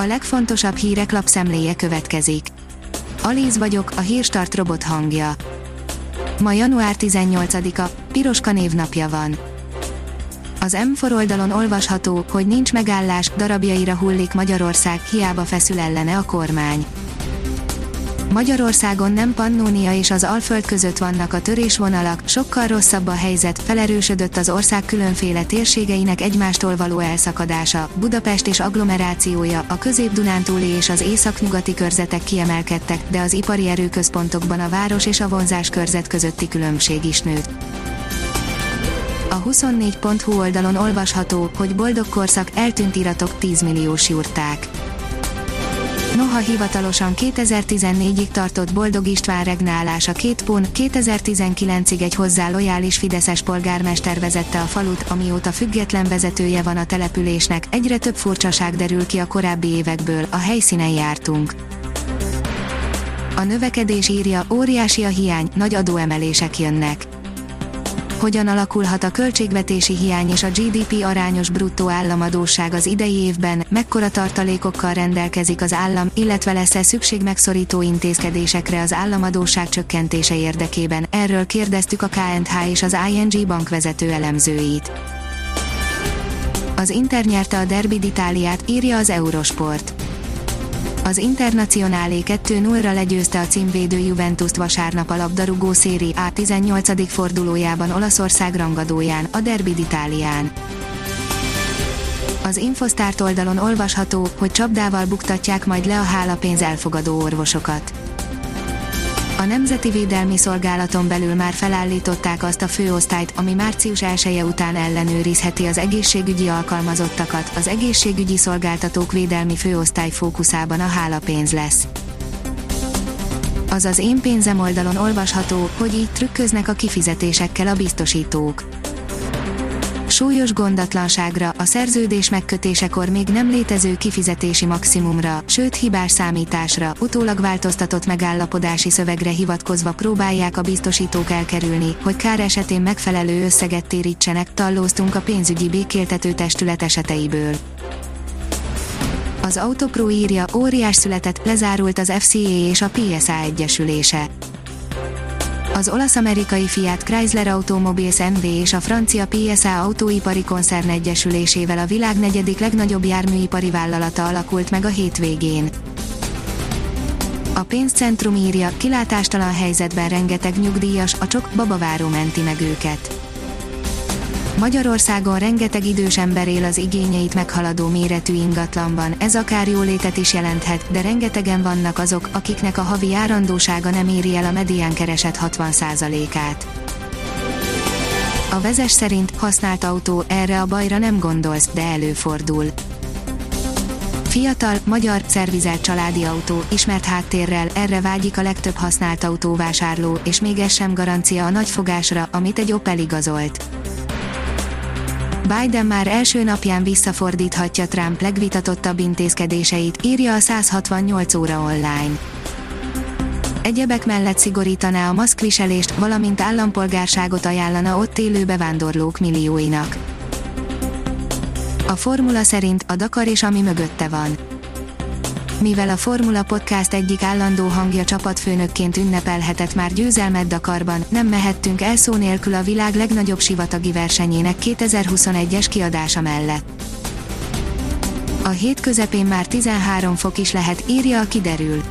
A legfontosabb hírek lapszemléje következik. Alíz vagyok, a hírstart robot hangja. Ma január 18-a, Piroska névnapja van. Az M4 oldalon olvasható, hogy nincs megállás, darabjaira hullik Magyarország, hiába feszül ellene a kormány. Magyarországon nem Pannónia és az Alföld között vannak a törésvonalak, sokkal rosszabb a helyzet, felerősödött az ország különféle térségeinek egymástól való elszakadása, Budapest és agglomerációja, a közép-dunántúli és az északnyugati körzetek kiemelkedtek, de az ipari erőközpontokban a város és a vonzás körzet közötti különbség is nőtt. A 24.hu oldalon olvasható, hogy boldog korszak, eltűnt iratok 10 milliós jurták Noha hivatalosan 2014-ig tartott Boldog István regnálása két pont, 2019-ig egy hozzá lojális Fideszes polgármester vezette a falut, amióta független vezetője van a településnek, egyre több furcsaság derül ki a korábbi évekből, a helyszínen jártunk. A növekedés írja, óriási a hiány, nagy adóemelések jönnek hogyan alakulhat a költségvetési hiány és a GDP arányos bruttó államadóság az idei évben, mekkora tartalékokkal rendelkezik az állam, illetve lesz-e szükség megszorító intézkedésekre az államadóság csökkentése érdekében, erről kérdeztük a KNH és az ING bankvezető elemzőit. Az Inter nyerte a Derby d'Italiát, írja az Eurosport az Internacionálé 2-0-ra legyőzte a címvédő Juventus-t vasárnap a labdarúgó széri A 18. fordulójában Olaszország rangadóján, a Derby d'Italián. Az Infosztárt oldalon olvasható, hogy csapdával buktatják majd le a hálapénz elfogadó orvosokat. A Nemzeti Védelmi Szolgálaton belül már felállították azt a főosztályt, ami március 1 -e után ellenőrizheti az egészségügyi alkalmazottakat, az egészségügyi szolgáltatók védelmi főosztály fókuszában a hálapénz lesz. Azaz én pénzem oldalon olvasható, hogy így trükköznek a kifizetésekkel a biztosítók súlyos gondatlanságra, a szerződés megkötésekor még nem létező kifizetési maximumra, sőt hibás számításra, utólag változtatott megállapodási szövegre hivatkozva próbálják a biztosítók elkerülni, hogy kár esetén megfelelő összeget térítsenek, tallóztunk a pénzügyi békéltető testület eseteiből. Az Autopro írja, óriás született, lezárult az FCA és a PSA egyesülése az olasz-amerikai Fiat Chrysler Automobiles NV és a francia PSA Autóipari Koncern Egyesülésével a világ negyedik legnagyobb járműipari vállalata alakult meg a hétvégén. A pénzcentrum írja, kilátástalan helyzetben rengeteg nyugdíjas, a csok babaváró menti meg őket. Magyarországon rengeteg idős ember él az igényeit meghaladó méretű ingatlanban, ez akár jólétet is jelenthet, de rengetegen vannak azok, akiknek a havi járandósága nem éri el a medián keresett 60%-át. A vezes szerint használt autó, erre a bajra nem gondolsz, de előfordul. Fiatal, magyar, szervizelt családi autó, ismert háttérrel, erre vágyik a legtöbb használt autóvásárló, és még ez sem garancia a nagy fogásra, amit egy Opel igazolt. Biden már első napján visszafordíthatja Trump legvitatottabb intézkedéseit, írja a 168 óra online. Egyebek mellett szigorítaná a maszkviselést, valamint állampolgárságot ajánlana ott élő bevándorlók millióinak. A formula szerint a Dakar és ami mögötte van mivel a Formula Podcast egyik állandó hangja csapatfőnökként ünnepelhetett már győzelmet Dakarban, nem mehettünk el szó nélkül a világ legnagyobb sivatagi versenyének 2021-es kiadása mellett. A hét közepén már 13 fok is lehet, írja a kiderül.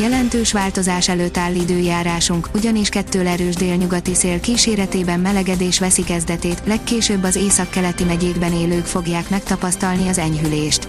Jelentős változás előtt áll időjárásunk, ugyanis kettől erős délnyugati szél kíséretében melegedés veszi kezdetét, legkésőbb az északkeleti megyékben élők fogják megtapasztalni az enyhülést.